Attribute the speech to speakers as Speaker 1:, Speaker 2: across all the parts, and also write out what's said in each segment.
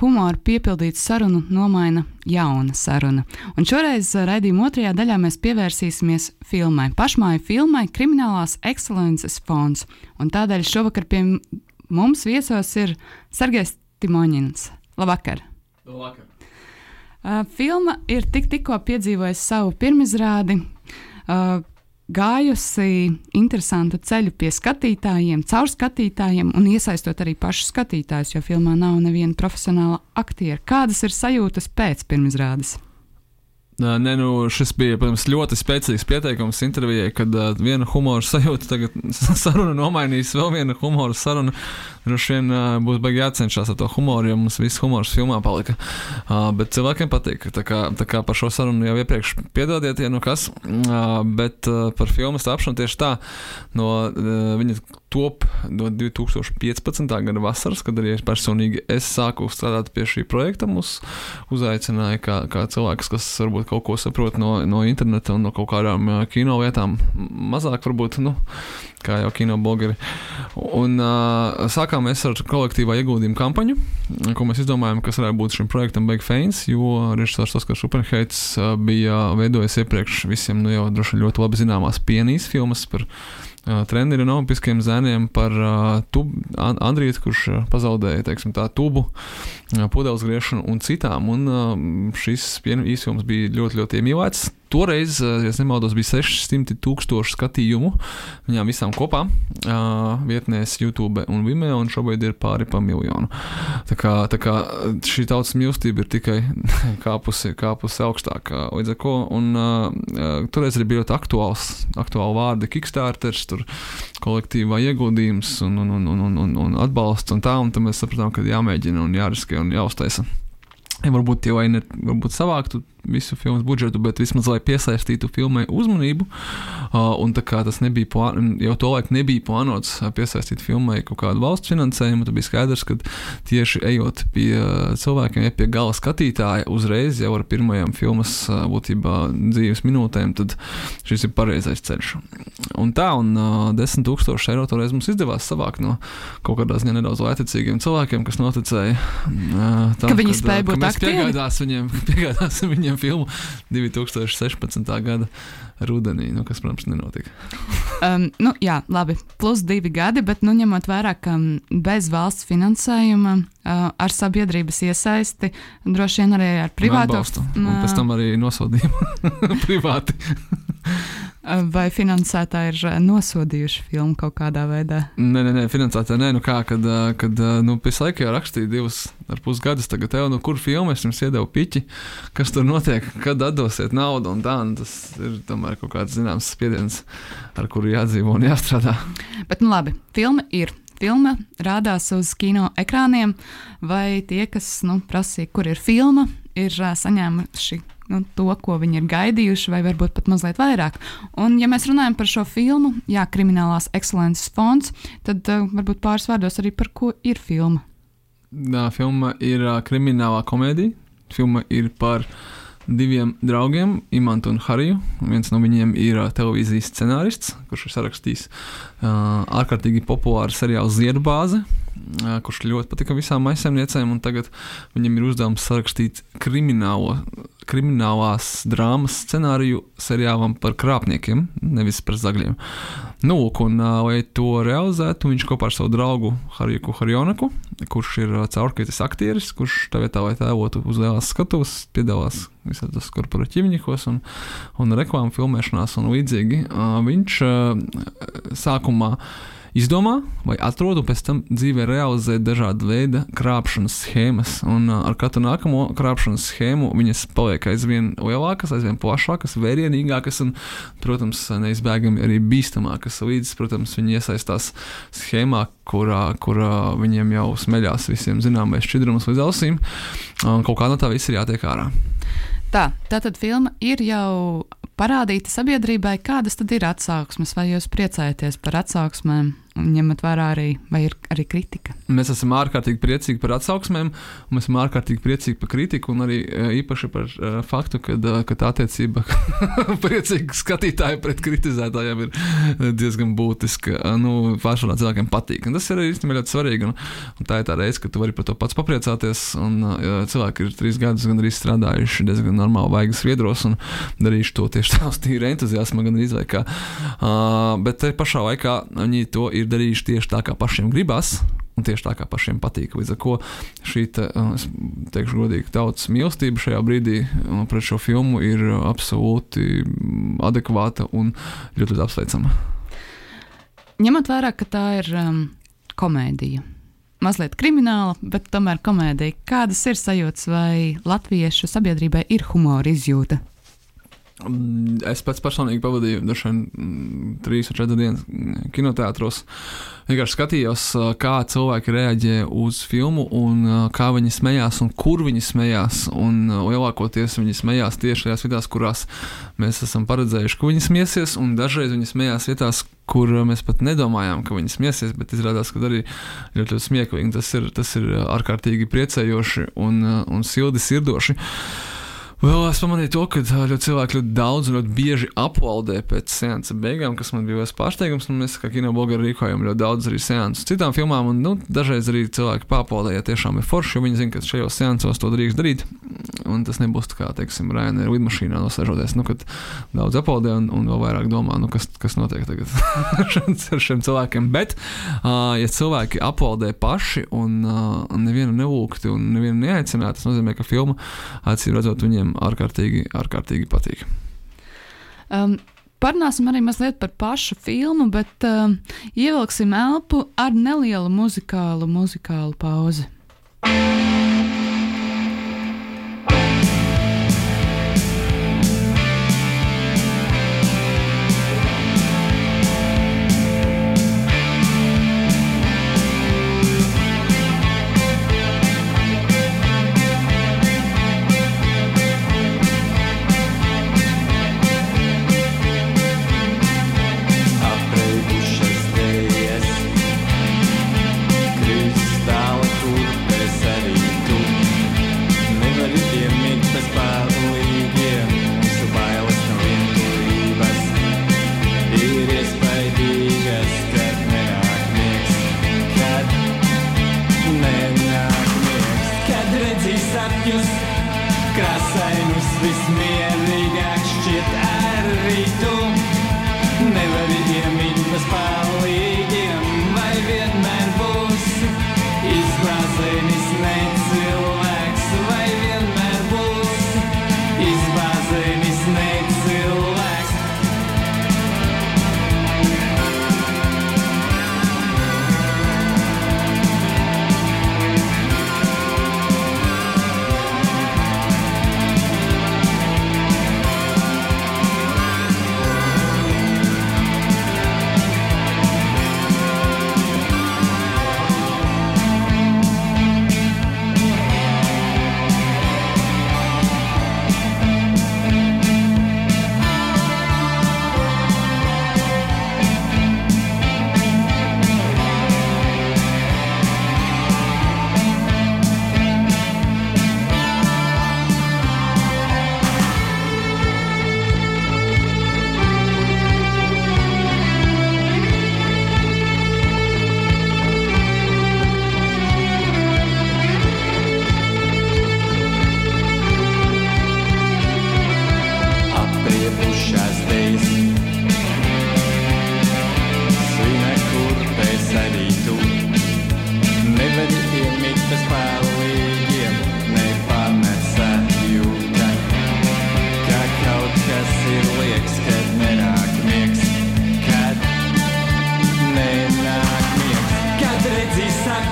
Speaker 1: humoru piepildītu sarunu nomaina jauna saruna. Un šoreiz eh, raidījuma otrajā daļā mēs pievērsīsimies filmai, pašmāju filmai Kriminālās ekscelences fonds. Un tādēļ šovakar pie mums viesos ir Sergejs Timoņins. Labvakar!
Speaker 2: Labvakar!
Speaker 1: Uh, filma ir tik, tikko piedzīvojusi savu pirmizrādi. Uh, gājusi interesantu ceļu pie skatītājiem, caur skatītājiem un iesaistot arī pašus skatītājus, jo filmā nav neviena profesionāla aktiera. Kādas ir sajūtas pēc pirmizrādes?
Speaker 2: Nē, nu, šis bija protams, ļoti spēcīgs pieteikums intervijai, kad uh, viena humora sajūta tagad saruna nomainīs vēl vienu humora sarunu. Droši vien uh, būs baigi jācenšas ar to humoru, jo mums viss humors filmā palika. Uh, bet cilvēkiem patīk. Tā kā, tā kā par šo sarunu jau iepriekš piedodiet, ja nu kas. Uh, bet uh, par filmas tapšanu tieši tā. No uh, viņa top no 2015. gada vasaras, kad arī personīgi es sāku strādāt pie šī projekta. Mums uzaicināja kā, kā cilvēks, kas varbūt kaut ko saprot no, no interneta un no kaut kādām kino vietām, mazāk varbūt, nu, kā jau kino blogeri. Un uh, sākām mēs ar kolektīvā ieguldījuma kampaņu, ko mēs izdomājām, kas varētu būt šim projektam Big Fans, jo režisors Oskars Superheits uh, bija veidojis iepriekš visiem, nu jau droši ļoti labi zināmās pienīs filmas par treneri un olimpiskiem zēniem par tub, Andriju, kurš pazaudēja teiksim, tā, tubu, pudeles griešanu un citām. Un šis īsfilms bija ļoti, ļoti iemīlēts. Toreiz, ja nemaldos, bija 600 tūkstoši skatījumu viņām visām kopā, uh, vietnēs, YouTube un Vimeo, un šobrīd ir pāri pa miljonu. Tā kā, tā kā šī tautas mīlestība ir tikai kāpusi, kāpusi augstāk. Līdz ar to, un uh, toreiz arī bija ļoti aktuāls, aktuāli vārdi Kickstarters, tur kolektīvā ieguldījums un, un, un, un, un, un atbalsts un tā, un tad mēs sapratām, ka jāmēģina un jāriskē un jāuztaisa. Ja varbūt jau ne, varbūt savāktu visu filmu budžetu, bet vismaz lai piesaistītu filmai uzmanību. Un tā kā tas nebija plānots, jau to laiku nebija plānots piesaistīt filmai kaut kādu valsts finansējumu, tad bija skaidrs, ka tieši ejot pie cilvēkiem, ja pie gala skatītāja uzreiz jau ar pirmajām filmas būtībā dzīves minūtēm, tad šis ir pareizais ceļš. Un tā, un uh, 10 tūkstoši eiro toreiz mums izdevās savākt no kaut kādā ziņā nedaudz lētecīgiem cilvēkiem, kas noticēja. Uh,
Speaker 1: tam, ka viņi spēja būt aktīvi.
Speaker 2: Piegādās viņiem, piegādāsim viņiem viņam filmu 2016. gada rudenī, nu, kas, protams, nenotika.
Speaker 1: um, nu, jā, labi, plus divi gadi, bet nu, ņemot vērā, ka bez valsts finansējuma, uh, ar sabiedrības iesaisti, droši vien arī ar privātu
Speaker 2: atbalstu. Un pēc tam arī nosodījumu privāti.
Speaker 1: Vai finansētāji ir eh, nosodījuši filmu kaut kādā veidā?
Speaker 2: Nē, nē, nē finansētāji nē, nu kā, kad, eh, kad eh, nu, pēc laika jau rakstīja divus ar pus gadus, tagad tev, nu, kur filmu es jums iedevu piķi, kas tur notiek, kad atdosiet naudu un tā, un tas ir tomēr kaut kāds zināms spiediens, ar kuru jādzīvo un jāstrādā.
Speaker 1: Bet, nu labi, filma ir. Filma rādās uz kino ekrāniem, vai tie, kas nu, prasīja, kur ir filma, ir saņēmuši nu, to, ko viņi ir gaidījuši, vai varbūt pat mazliet vairāk. Un, ja mēs runājam par šo filmu, Jā, Kriminālās ekscelences fonds, tad uh, varbūt pāris vārdos arī par ko ir filma.
Speaker 2: Tā filma ir uh, kriminālā komēdija. Filma ir par diviem draugiem, Imantu un Hariju. Viens no viņiem ir uh, televīzijas scenārists, kurš ir sarakstījis uh, ārkārtīgi populāru seriālu Ziedu bāzi, uh, kurš ļoti patika visām aizsaimniecēm. Tagad viņam ir uzdevums sarakstīt kriminālo kriminālās drāmas scenāriju seriālam par krāpniekiem, nevis par zagļiem. Nu, un, lai to realizētu, viņš kopā ar savu draugu Hariju Harjonaku, kurš ir caurkritis aktieris, kurš tā vietā, lai tēlotu uz lielās skatuves, piedalās visādos korporatīvnikos un, un reklāmu filmēšanās un līdzīgi, viņš sākumā izdomā vai atrod, un pēc tam dzīvē realizē dažādu veidu krāpšanas schēmas. Un uh, ar katru nākamo krāpšanas schēmu viņas paliek aizvien lielākas, aizvien plašākas, vērienīgākas un, protams, neizbēgami arī bīstamākas. Līdz, protams, viņi iesaistās schēmā, kurā, kurā viņiem jau smeļās visiem zināmais šķidrums līdz ausīm, un kaut kā no tā viss ir jātiek ārā.
Speaker 1: Tā, tātad filma ir jau parādīta sabiedrībai, kādas tad ir atsauksmes, vai jūs priecājaties par atsauksmēm? Ņemat vērā arī, vai ir arī kritika.
Speaker 2: Mēs esam ārkārtīgi priecīgi par atsauksmēm, un mēs esam ārkārtīgi priecīgi par kritiku, un arī e, īpaši par uh, faktu, ka, uh, ka tā attiecība priecīgi skatītāji pret kritizētājiem ir diezgan būtiska. Nu, Pārsvarā cilvēkiem patīk, un tas ir īstenībā ļoti svarīgi. Un, un tā ir tā reize, ka tu vari par to pats papriecāties, un uh, cilvēki ir trīs gadus gan arī strādājuši diezgan normāli vaigas viedros, un darījuši to tieši tā uz tīra entuziasma, gan arī izvēlē. Uh, bet te pašā laikā viņi to ir ir darījuši tieši tā, kā pašiem gribas. Un tieši tā kā pašiem patīk. Līdz ar to šī, te, es teikšu, godīgi, tautas mīlestība šajā brīdī pret šo filmu ir absolūti adekvāta un ļoti, ļoti apsveicama.
Speaker 1: Ņemot vērā, ka tā ir um, komēdija, mazliet krimināla, bet tomēr komēdija, kādas ir sajūtas, vai latviešu sabiedrībai ir humora izjūta?
Speaker 2: Mm, es pats personīgi pavadīju vien, mm, trīs vai četras dienas mm, kinoteātros. Vienkārši skatījos, kā cilvēki reaģē uz filmu, un kā viņi smējās, un kur viņi smējās. Un lielākoties viņi smējās tieši tajās vietās, kurās mēs esam paredzējuši, ka viņi smiesies, un dažreiz viņi smējās vietās, kur mēs pat nedomājām, ka viņi smiesies, bet izrādās, ka arī ļoti, ļoti smieklīgi. Tas ir, tas ir ārkārtīgi priecējoši un, un sildi sirdoši. Vēl es pamanīju to, ka ļoti cilvēki ļoti daudz un ļoti bieži apvaldē pēc seansa beigām, kas man bija pārsteigums. Mēs kā kino blogeri rīkojam ļoti daudz arī seansus citām filmām, un nu, dažreiz arī cilvēki pārvaldē, ja tiešām ir forši, jo viņi zina, ka šajos seansos to drīkst darīt. Un tas nebūs tā kā, teiksim, Raina lidmašīnā nosēžoties, nu, kad daudz aplaudē un, un vēl vairāk domā, nu, kas, kas notiek tagad ar šiem cilvēkiem. Bet, uh, ja cilvēki aplaudē paši un uh, nevienu nelūgti un nevienu neaicinātu, tas nozīmē, ka filma acīm redzot viņiem ārkārtīgi, ārkārtīgi patīk.
Speaker 1: Um, Parunāsim arī mazliet par pašu filmu, bet um, ievilksim elpu ar nelielu muzikālu, muzikālu pauzi.
Speaker 3: ir liekas,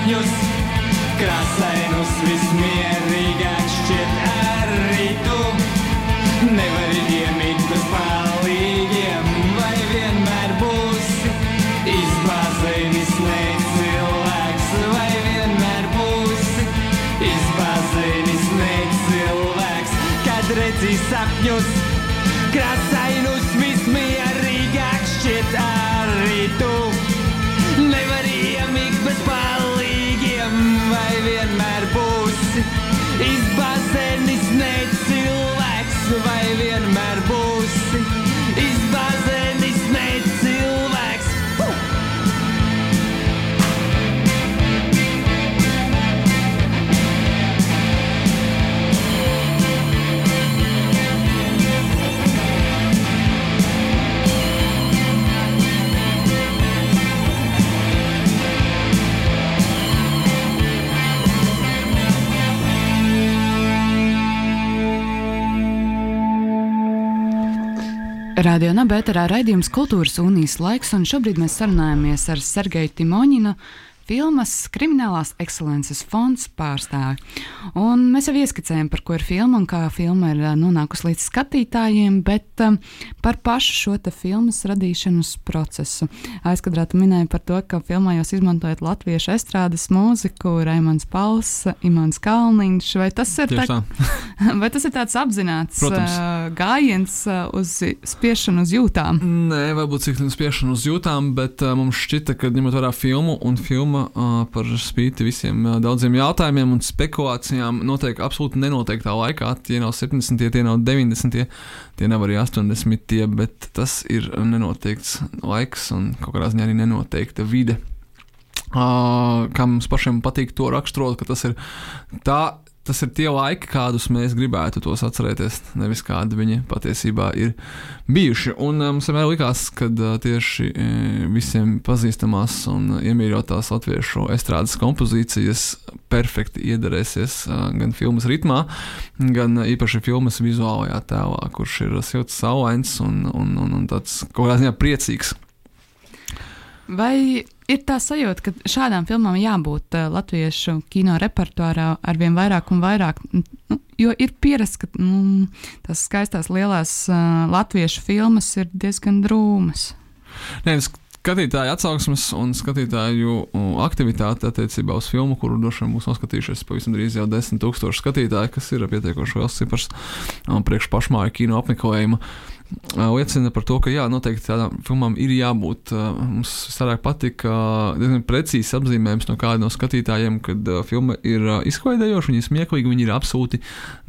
Speaker 3: sapņus, krāsainus vismierīgāk šķiet arī tu. Nevari iemīt bez palīgiem, vai vienmēr būsi izbāzēnis ne cilvēks, vai vienmēr būsi izbāzēnis ne cilvēks, kad redzi sapņus, krāsainus vai
Speaker 1: Radio Nabērā raidījums Kultūras unijas laiks, un šobrīd mēs sarunājamies ar Sergeju Timoņinu, filmas Kriminālās ekscelences fonds pārstāvi. Un mēs jau ieskicējām, par ko ir filma un kā filma ir ā, nonākusi līdz skatītājiem, bet um, par pašu šo filmas radīšanas procesu. Aizkadrā tu minēji par to, ka filmā jūs izmantojat latviešu estrādes mūziku, Raimons Pauls, Imants Kalniņš, vai tas ir
Speaker 2: Tieši tā.
Speaker 1: Vai tas ir tāds apzināts
Speaker 2: Protams.
Speaker 1: uh, gājiens uh, uz spiešanu uz jūtām?
Speaker 2: Nē, varbūt cik spiešanu uz jūtām, bet uh, mums šķita, ka ņemot vērā filmu un filma uh, par spīti visiem daudziem jautājumiem un spekulācijām, notiek absolūti nenoteiktā laikā. Tie nav 70, tie nav 90, tie nav arī 80, bet tas ir nenoteikts laiks un kaut kādā ziņā arī nenoteikta vide. Kā mums pašiem patīk to raksturot, ka tas ir tā. Tas ir tie laiki, kādus mēs gribētu tos atcerēties, nevis kādi viņi patiesībā ir bijuši. Un uh, mums vienmēr likās, ka uh, tieši uh, visiem pazīstamās un iemīļotās latviešu estrādes kompozīcijas perfekti iederēsies gan filmas ritmā, gan īpaši filmas vizuālajā tēlā, kurš ir silts, saulains un, un, un, un tāds kaut kādā ziņā priecīgs.
Speaker 1: Vai ir tā sajūta, ka šādām filmām jābūt uh, latviešu kino repertuārā ar vien vairāk un vairāk? Nu, jo ir pierasts, ka nu, tās skaistās lielās uh, latviešu filmas ir diezgan drūmas.
Speaker 2: Nē, skatītāju atsauksmes un skatītāju aktivitāte attiecībā uz filmu, kuru droši vien būs noskatījušies pavisam drīz jau 10,000 skatītāji, kas ir pietiekoši liels cipars um, priekš pašmāju kino apmeklējuma. uh, Liecina par to, ka jā, noteikti tādām filmām ir jābūt. Mums visvairāk patika diezgan precīzi apzīmējums no kāda no skatītājiem, kad filma ir izklaidējoša, viņa ir smieklīga, viņa ir absolūti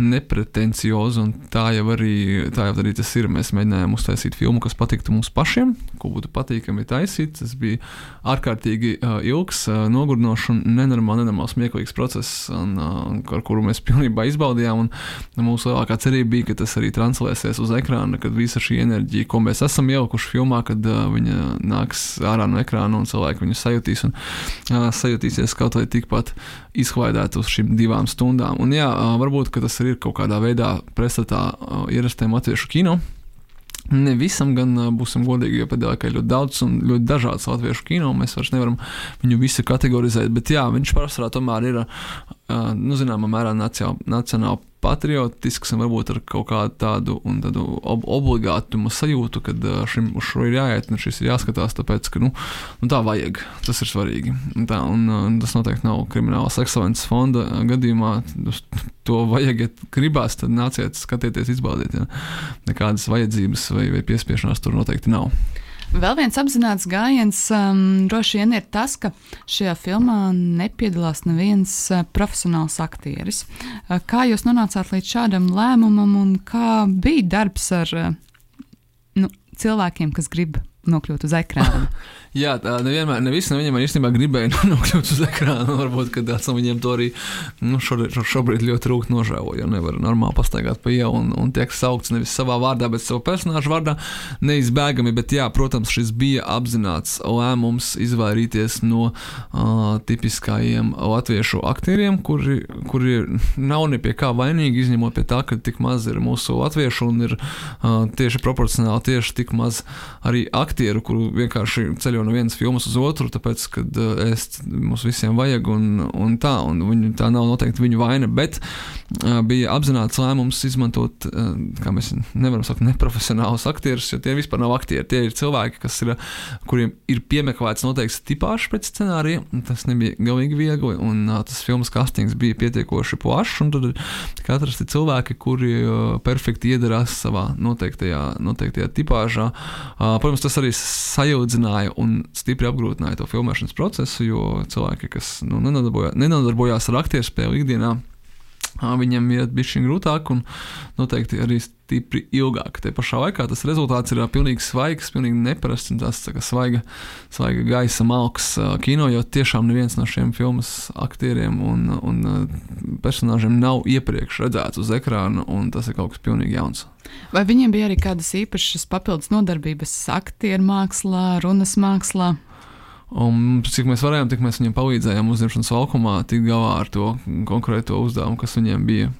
Speaker 2: nepretencioza. Tā jau, arī, tā jau arī tas ir. Mēs mēģinājām uztaisīt filmu, kas patiktu mums pašiem, ko būtu patīkami taisīt. Tas bija ārkārtīgi ilgs, nogurdinošs un nenormāli, nenormāli smieklīgs process, un, ar kuru mēs pilnībā izbaudījām. Un mūsu lielākā cerība bija, ka tas arī translēsies uz ekrāna, kad visa šī enerģija, ko mēs esam ielikuši filmā, kad uh, viņa nāks ārā no ekrāna un cilvēki viņu sajutīs un uh, sajutīsies kaut vai tikpat izklaidēt uz šīm divām stundām. Un jā, uh, varbūt tas ir kaut kādā veidā pretstatā uh, ierastiem latviešu kino. Ne visam gan būsim godīgi, jo pēdējā laikā ir ļoti daudz un ļoti dažādas latviešu kino. Mēs vairs nevaram viņu visu kategorizēt, bet jā, viņš pārsvarā tomēr ir, nu, zināmā mērā, nacionāli, patriotisks un varbūt ar kaut kādu tādu, tādu ob obligātumu sajūtu, ka šim uz šo ir jāiet un šis ir jāskatās, tāpēc, ka nu, nu, tā vajag. Tas ir svarīgi. Un Tā, un, un tas noteikti nav kriminālas ekscelences fonda gadījumā. To vajag, ja gribās, tad nāciet, skatieties, izbaudiet. Ja. Nekādas vajadzības vai, vai piespiešanās tur noteikti nav.
Speaker 1: Vēl viens apzināts gājiens um, droši vien ir tas, ka šajā filmā nepiedalās neviens uh, profesionāls aktieris. Uh, kā jūs nonācāt līdz šādam lēmumam, un kā bija darbs ar uh, nu, cilvēkiem, kas grib nokļūt uz ekrāna?
Speaker 2: Jā, tā nevienmēr, ne visi no viņiem īstenībā gribēja nokļūt uz ekrāna. Varbūt, ka tāds no viņiem to arī nu, šobrīd, šobrīd ļoti rūkt nožēlo, jo nevar normāli pastaigāt pa ielu un, un tiek saukts nevis savā vārdā, bet savu personāžu vārdā. Neizbēgami, bet jā, protams, šis bija apzināts lēmums izvairīties no uh, tipiskajiem latviešu aktieriem, kuri, kuri nav ne pie kā vainīgi, izņemot pie tā, ka tik maz ir mūsu latviešu un ir uh, tieši proporcionāli tieši tik maz arī aktieru aktieru, kuru vienkārši ceļo no vienas filmas uz otru, tāpēc, ka uh, es mums visiem vajag un, un tā, un viņu, tā nav noteikti viņu vaina, bet uh, bija apzināts lēmums izmantot, uh, kā mēs nevaram sakt, neprofesionālus aktierus, jo tie vispār nav aktieri. Tie ir cilvēki, kas ir, kuriem ir piemeklēts noteikts tipāžs pēc scenārija. Tas nebija galīgi viegli, un tas filmas kastings bija pietiekoši plašs, un tad tika atrasti cilvēki, kuri perfekti iedarās savā noteiktajā, noteiktajā tipāžā. Protams, tas arī sajaudzināja un stipri apgrūtināja to filmēšanas procesu, jo cilvēki, kas nu, nenodarbojās, nenodarbojās ar aktieru spēli ikdienā, viņam iet bišķiņ grūtāk un noteikti arī stipri ilgāk. Te pašā laikā tas rezultāts ir pilnīgi svaigs, pilnīgi neparasts un tas tā svaiga, svaiga gaisa malks kino, jo tiešām neviens no šiem filmas aktieriem un, un personāžiem nav iepriekš redzēts uz ekrāna, un tas ir kaut kas pilnīgi jauns.
Speaker 1: Vai viņiem bija arī kādas īpašas papildus nodarbības aktieru mākslā, runas mākslā?
Speaker 2: Un, cik mēs varējām, tik mēs viņiem palīdzējām uzņemšanas laukumā, tikt galā ar to konkrēto uzdevumu, kas viņiem bija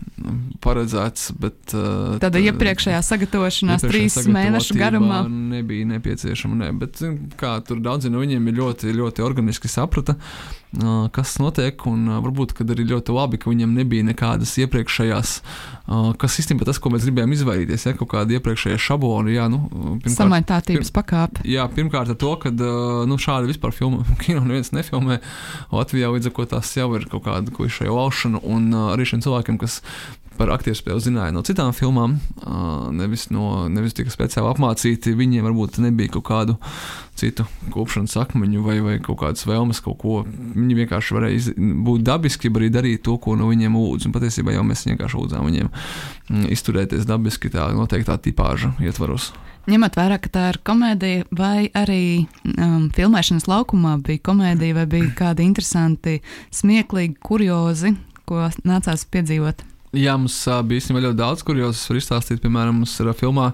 Speaker 2: paredzēts. Bet, uh,
Speaker 1: Tāda iepriekšējā sagatavošanās trīs mēnešu garumā
Speaker 2: nebija nepieciešama. Ne. Bet, kā tur daudzi no viņiem ir ļoti, ļoti organiski saprata, uh, kas notiek, un uh, varbūt arī ļoti labi, ka viņiem nebija nekādas iepriekšējās, uh, kas īstenībā tas, ko mēs gribējām izvairīties, ja kaut kāda iepriekšējā šablona, jā, nu,
Speaker 1: pirmkārt, samaitātības pakāpe.
Speaker 2: Jā, pirmkārt ar to, ka uh, nu, šādi vispār filmu, kino neviens nefilmē. Latvijā līdz ar to tas jau ir kaut kāda klišeja laušana, un uh, arī šiem cilvēkiem, kas par aktieru spēli zināja no citām filmām, nevis, no, nevis tika speciāli apmācīti. Viņiem varbūt nebija kaut kādu citu kopšanas akmeņu vai, vai kaut kādas vēlmes, kaut ko. Viņi vienkārši varēja iz, būt dabiski, arī darīt to, ko no viņiem lūdz. Un patiesībā jau mēs vienkārši lūdzām viņiem mm, izturēties dabiski tā noteiktā tipāža ietvaros.
Speaker 1: Ņemot vērā, ka tā ir komēdija, vai arī um, filmēšanas laukumā bija komēdija, vai bija kādi interesanti, smieklīgi, kuriozi, ko nācās piedzīvot?
Speaker 2: Jā, mums bija īstenībā ļoti daudz, kur jūs varat izstāstīt. Piemēram, mums ir filmā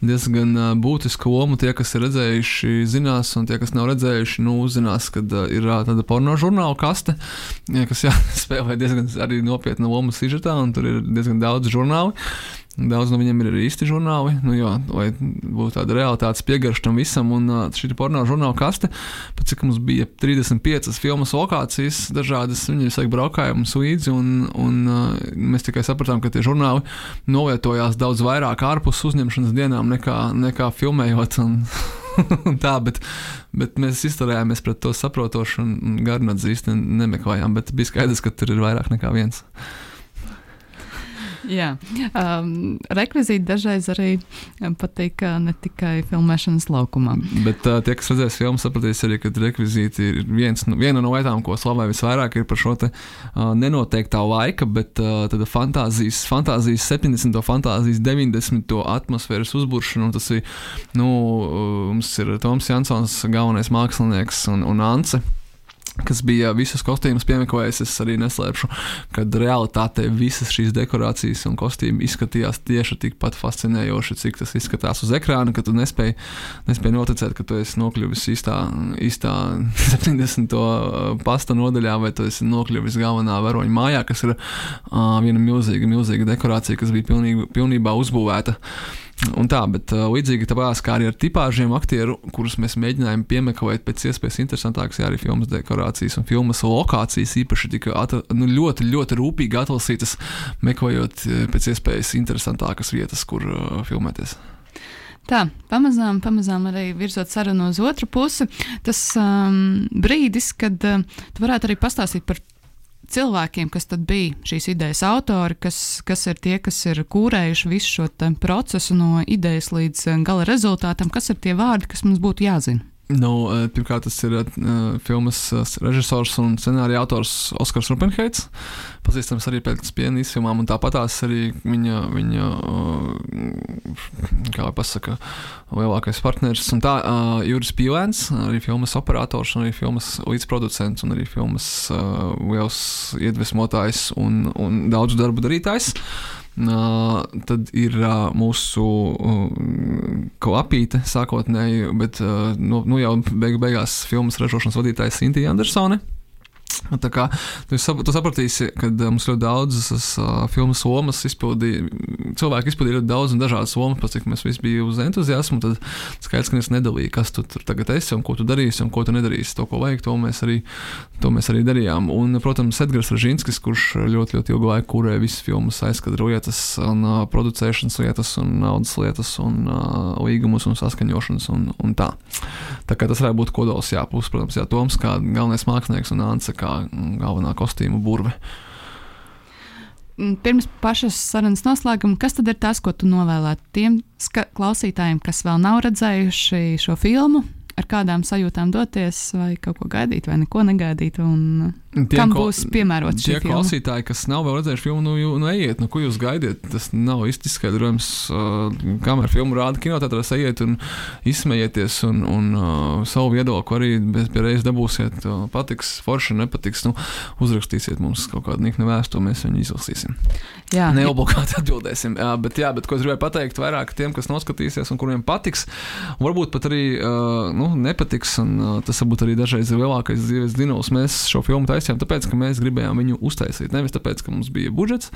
Speaker 2: diezgan būtiska loma. Tie, kas ir redzējuši, zinās, un tie, kas nav redzējuši, nu, uzzinās, ka ir tāda porno žurnāla kaste, kas jā, spēlē diezgan nopietnu lomu sižetā, un tur ir diezgan daudz žurnālu. Daudz no viņiem ir arī īsti žurnāli, nu, jo, lai būtu tāda realitātes piegarša tam visam. Un šī pornogrāfija žurnāla kaste, pat cik mums bija 35 filmas lokācijas, dažādas, viņi visu laiku braukāja mums līdzi, un, un mēs tikai sapratām, ka tie žurnāli novietojās daudz vairāk ārpus uzņemšanas dienām nekā, nekā filmējot. Un, tā, bet, bet mēs izturējāmies pret to saprotoši un garnats īsti nemeklējām, bet bija skaidrs, ka tur ir vairāk nekā viens.
Speaker 1: Jā, um, rekvizīti dažreiz arī patīk ne tikai filmēšanas laukumā.
Speaker 2: Bet uh, tie, kas redzēs filmu, sapratīs arī, ka rekvizīti ir viens, viena no lietām, ko slavē visvairāk, ir par šo te, uh, nenoteiktā laika, bet uh, fantāzijas, fantāzijas 70. fantāzijas 90. atmosfēras uzburšanu. Tas ir, nu, mums ir Toms Jansons, galvenais mākslinieks un, un Ance kas bija visus kostīmus piemeklējis, es arī neslēpšu, kad realitātē visas šīs dekorācijas un kostīmi izskatījās tieši tikpat fascinējoši, cik tas izskatās uz ekrāna, ka tu nespēji, nespēji noticēt, ka tu esi nokļuvis īstā, īstā 70. pasta nodaļā, vai tu esi nokļuvis galvenā varoņa mājā, kas ir uh, viena milzīga, milzīga dekorācija, kas bija pilnīgi, pilnībā uzbūvēta. Un tā, bet uh, līdzīgi tāpēc, kā arī ar tipāžiem aktieru, kurus mēs mēģinājām piemeklēt pēc iespējas interesantākas, arī filmas dekorācijas un filmas lokācijas īpaši tika atra, nu, ļoti, ļoti rūpīgi atlasītas, meklējot pēc iespējas interesantākas vietas, kur uh, filmēties.
Speaker 1: Tā, pamazām, pamazām arī virzot sarunu uz otru pusi. Tas um, brīdis, kad uh, tu varētu arī pastāstīt par cilvēkiem, kas tad bija šīs idejas autori, kas, kas ir tie, kas ir kūrējuši visu šo procesu no idejas līdz eh, gala rezultātam, kas ir tie vārdi, kas mums būtu jāzina?
Speaker 2: Nu, eh, pirmkārt, tas ir uh, filmas režisors un scenārija autors Oskars Rupenheits. Pazīstams arī pēc piena izfilmām, un tāpat arī viņa, viņa uh, kā lai pasaka, lielākais partneris. Un tā uh, Juris Pīlēns, arī filmas operators, arī filmas līdzproducents, un arī filmas liels iedvesmotājs un, un daudzu darbu darītājs. Uh, Tad ir mūsu klapīte sākotnēji, bet nu, nu jau beigu beigās filmas ražošanas vadītājs Sintīna Andersone. Tā kā tu, sap, tu sapratīsi, ka uh, mums ļoti daudzas uh, filmu somas izpildīja, cilvēki izpildīja ļoti daudz un dažādas somas, pēc cik mēs visi bijām uz entuziasmu. Tad skaidrs, ka es nedalīju, kas tu tur tagad esi un ko tu darīsi un ko tu nedarīsi. To, ko vajag, to mēs arī, to mēs arī darījām. Un, protams, Edgars Ražinskis, kurš ļoti, ļoti ilgu laiku kūrēja visas filmas aizkadra lietas, un uh, producēšanas lietas, un naudas lietas, un uh, līgumus un saskaņošanas un, un tā. Tā kā tas varētu būt kodols, jā, plus, protams, jā, Toms kā galvenais mākslinieks un Anse kā galvenā kostīmu burve.
Speaker 1: Mm, Pirms pašas sarunas noslēguma, kas tad ir tas, ko tu novēlētu tiem klausītājiem, kas vēl nav redzējuši šo filmu, ar kādām sajūtām doties, vai kaut ko gaidīt, vai neko negaidīt, un
Speaker 2: Tie
Speaker 1: kam būs piemērota šī
Speaker 2: Tie
Speaker 1: filma?
Speaker 2: klausītāji, kas nav vēl redzējuši filmu, nu, jū- nu ejiet, nu, ko jūs gaidiet? Tas nav īsti izskaidrojams. Uh, kamēr filmu rāda kinoteātros, ejiet un izsmējieties, un, un uh, savu viedokli arī bez pieredzes dabūsiet. Uh, patiks, forši, nepatiks. Nu, uzrakstīsiet mums kaut kādu niknu vēstuli, mēs viņu izlasīsim.
Speaker 1: Jā,
Speaker 2: Neobligāti atbildēsim. Jā, bet, jā, bet ko es gribēju pateikt vairāk tiem, kas noskatīsies un kuriem patiks, varbūt pat arī uh, nu, nepatiks. Un, uh, tas varbūt arī dažreiz ir lielākais dzīves dzinējums. Mēs šo filmu taisījām tāpēc, ka mēs gribējām viņu uztaisīt. Nevis tāpēc, ka mums bija budžets,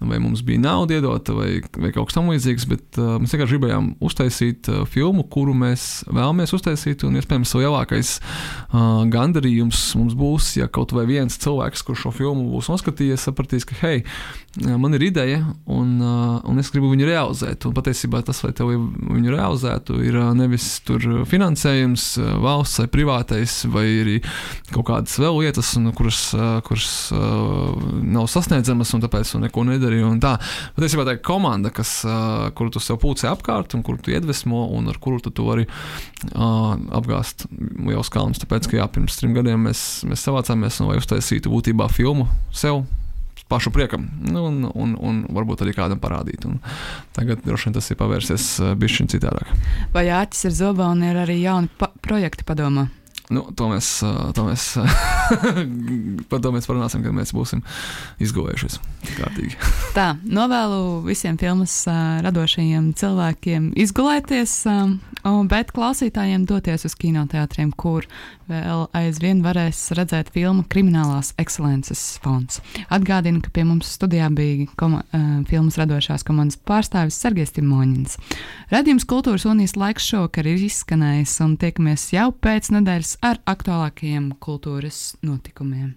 Speaker 2: vai mums bija nauda iedota, vai, vai kaut kas tamlīdzīgs, bet uh, mēs vienkārši gribējām uztaisīt uh, filmu, kuru mēs vēlamies uztaisīt. Un, iespējams, lielākais uh, gandarījums mums būs, ja kaut vai viens cilvēks, kurš šo filmu būs noskatījies, sapratīs, ka hei, Jā, man ir ideja, un, uh, un es gribu viņu realizēt. Un patiesībā tas, lai tev viņu realizētu, ir uh, nevis tur finansējums, uh, valsts vai privātais, vai arī kaut kādas vēl lietas, un, kuras, kuras nav sasniedzamas, un tāpēc tu neko nedari. Tā patiesībā tā ir komanda, kas, kuru tu sev pūci apkārt, un kuru tu iedvesmo, un ar kuru tu, vari uh, apgāzt liels kalns. Tāpēc, ka jā, pirms trim gadiem mēs, mēs savācāmies, un lai uztaisītu būtībā filmu sev pašu priekam, nu, un, un, un varbūt arī kādam parādīt. Un tagad droši vien tas ir pavērsies bišķiņ citādāk.
Speaker 1: vai āķis ir zoba un ir arī jauni pa projekti padomā?
Speaker 2: Nu, to mēs, to mēs, par to mēs parunāsim, kad mēs būsim izgājušies. Kārtīgi.
Speaker 1: Tā, novēlu visiem filmas radošajiem cilvēkiem izgulēties, bet klausītājiem doties uz kinoteātriem, kur vēl aizvien varēs redzēt filmu Kriminālās ekscelences fonds. Atgādinu, ka pie mums studijā bija koma, filmas radošās komandas pārstāvis Sergejs Timoņins. Radījums Kultūras unijas laiks šovakar ir izskanējis, un tiekamies jau pēc nedēļas ar aktuālākajiem kultūras notikumiem.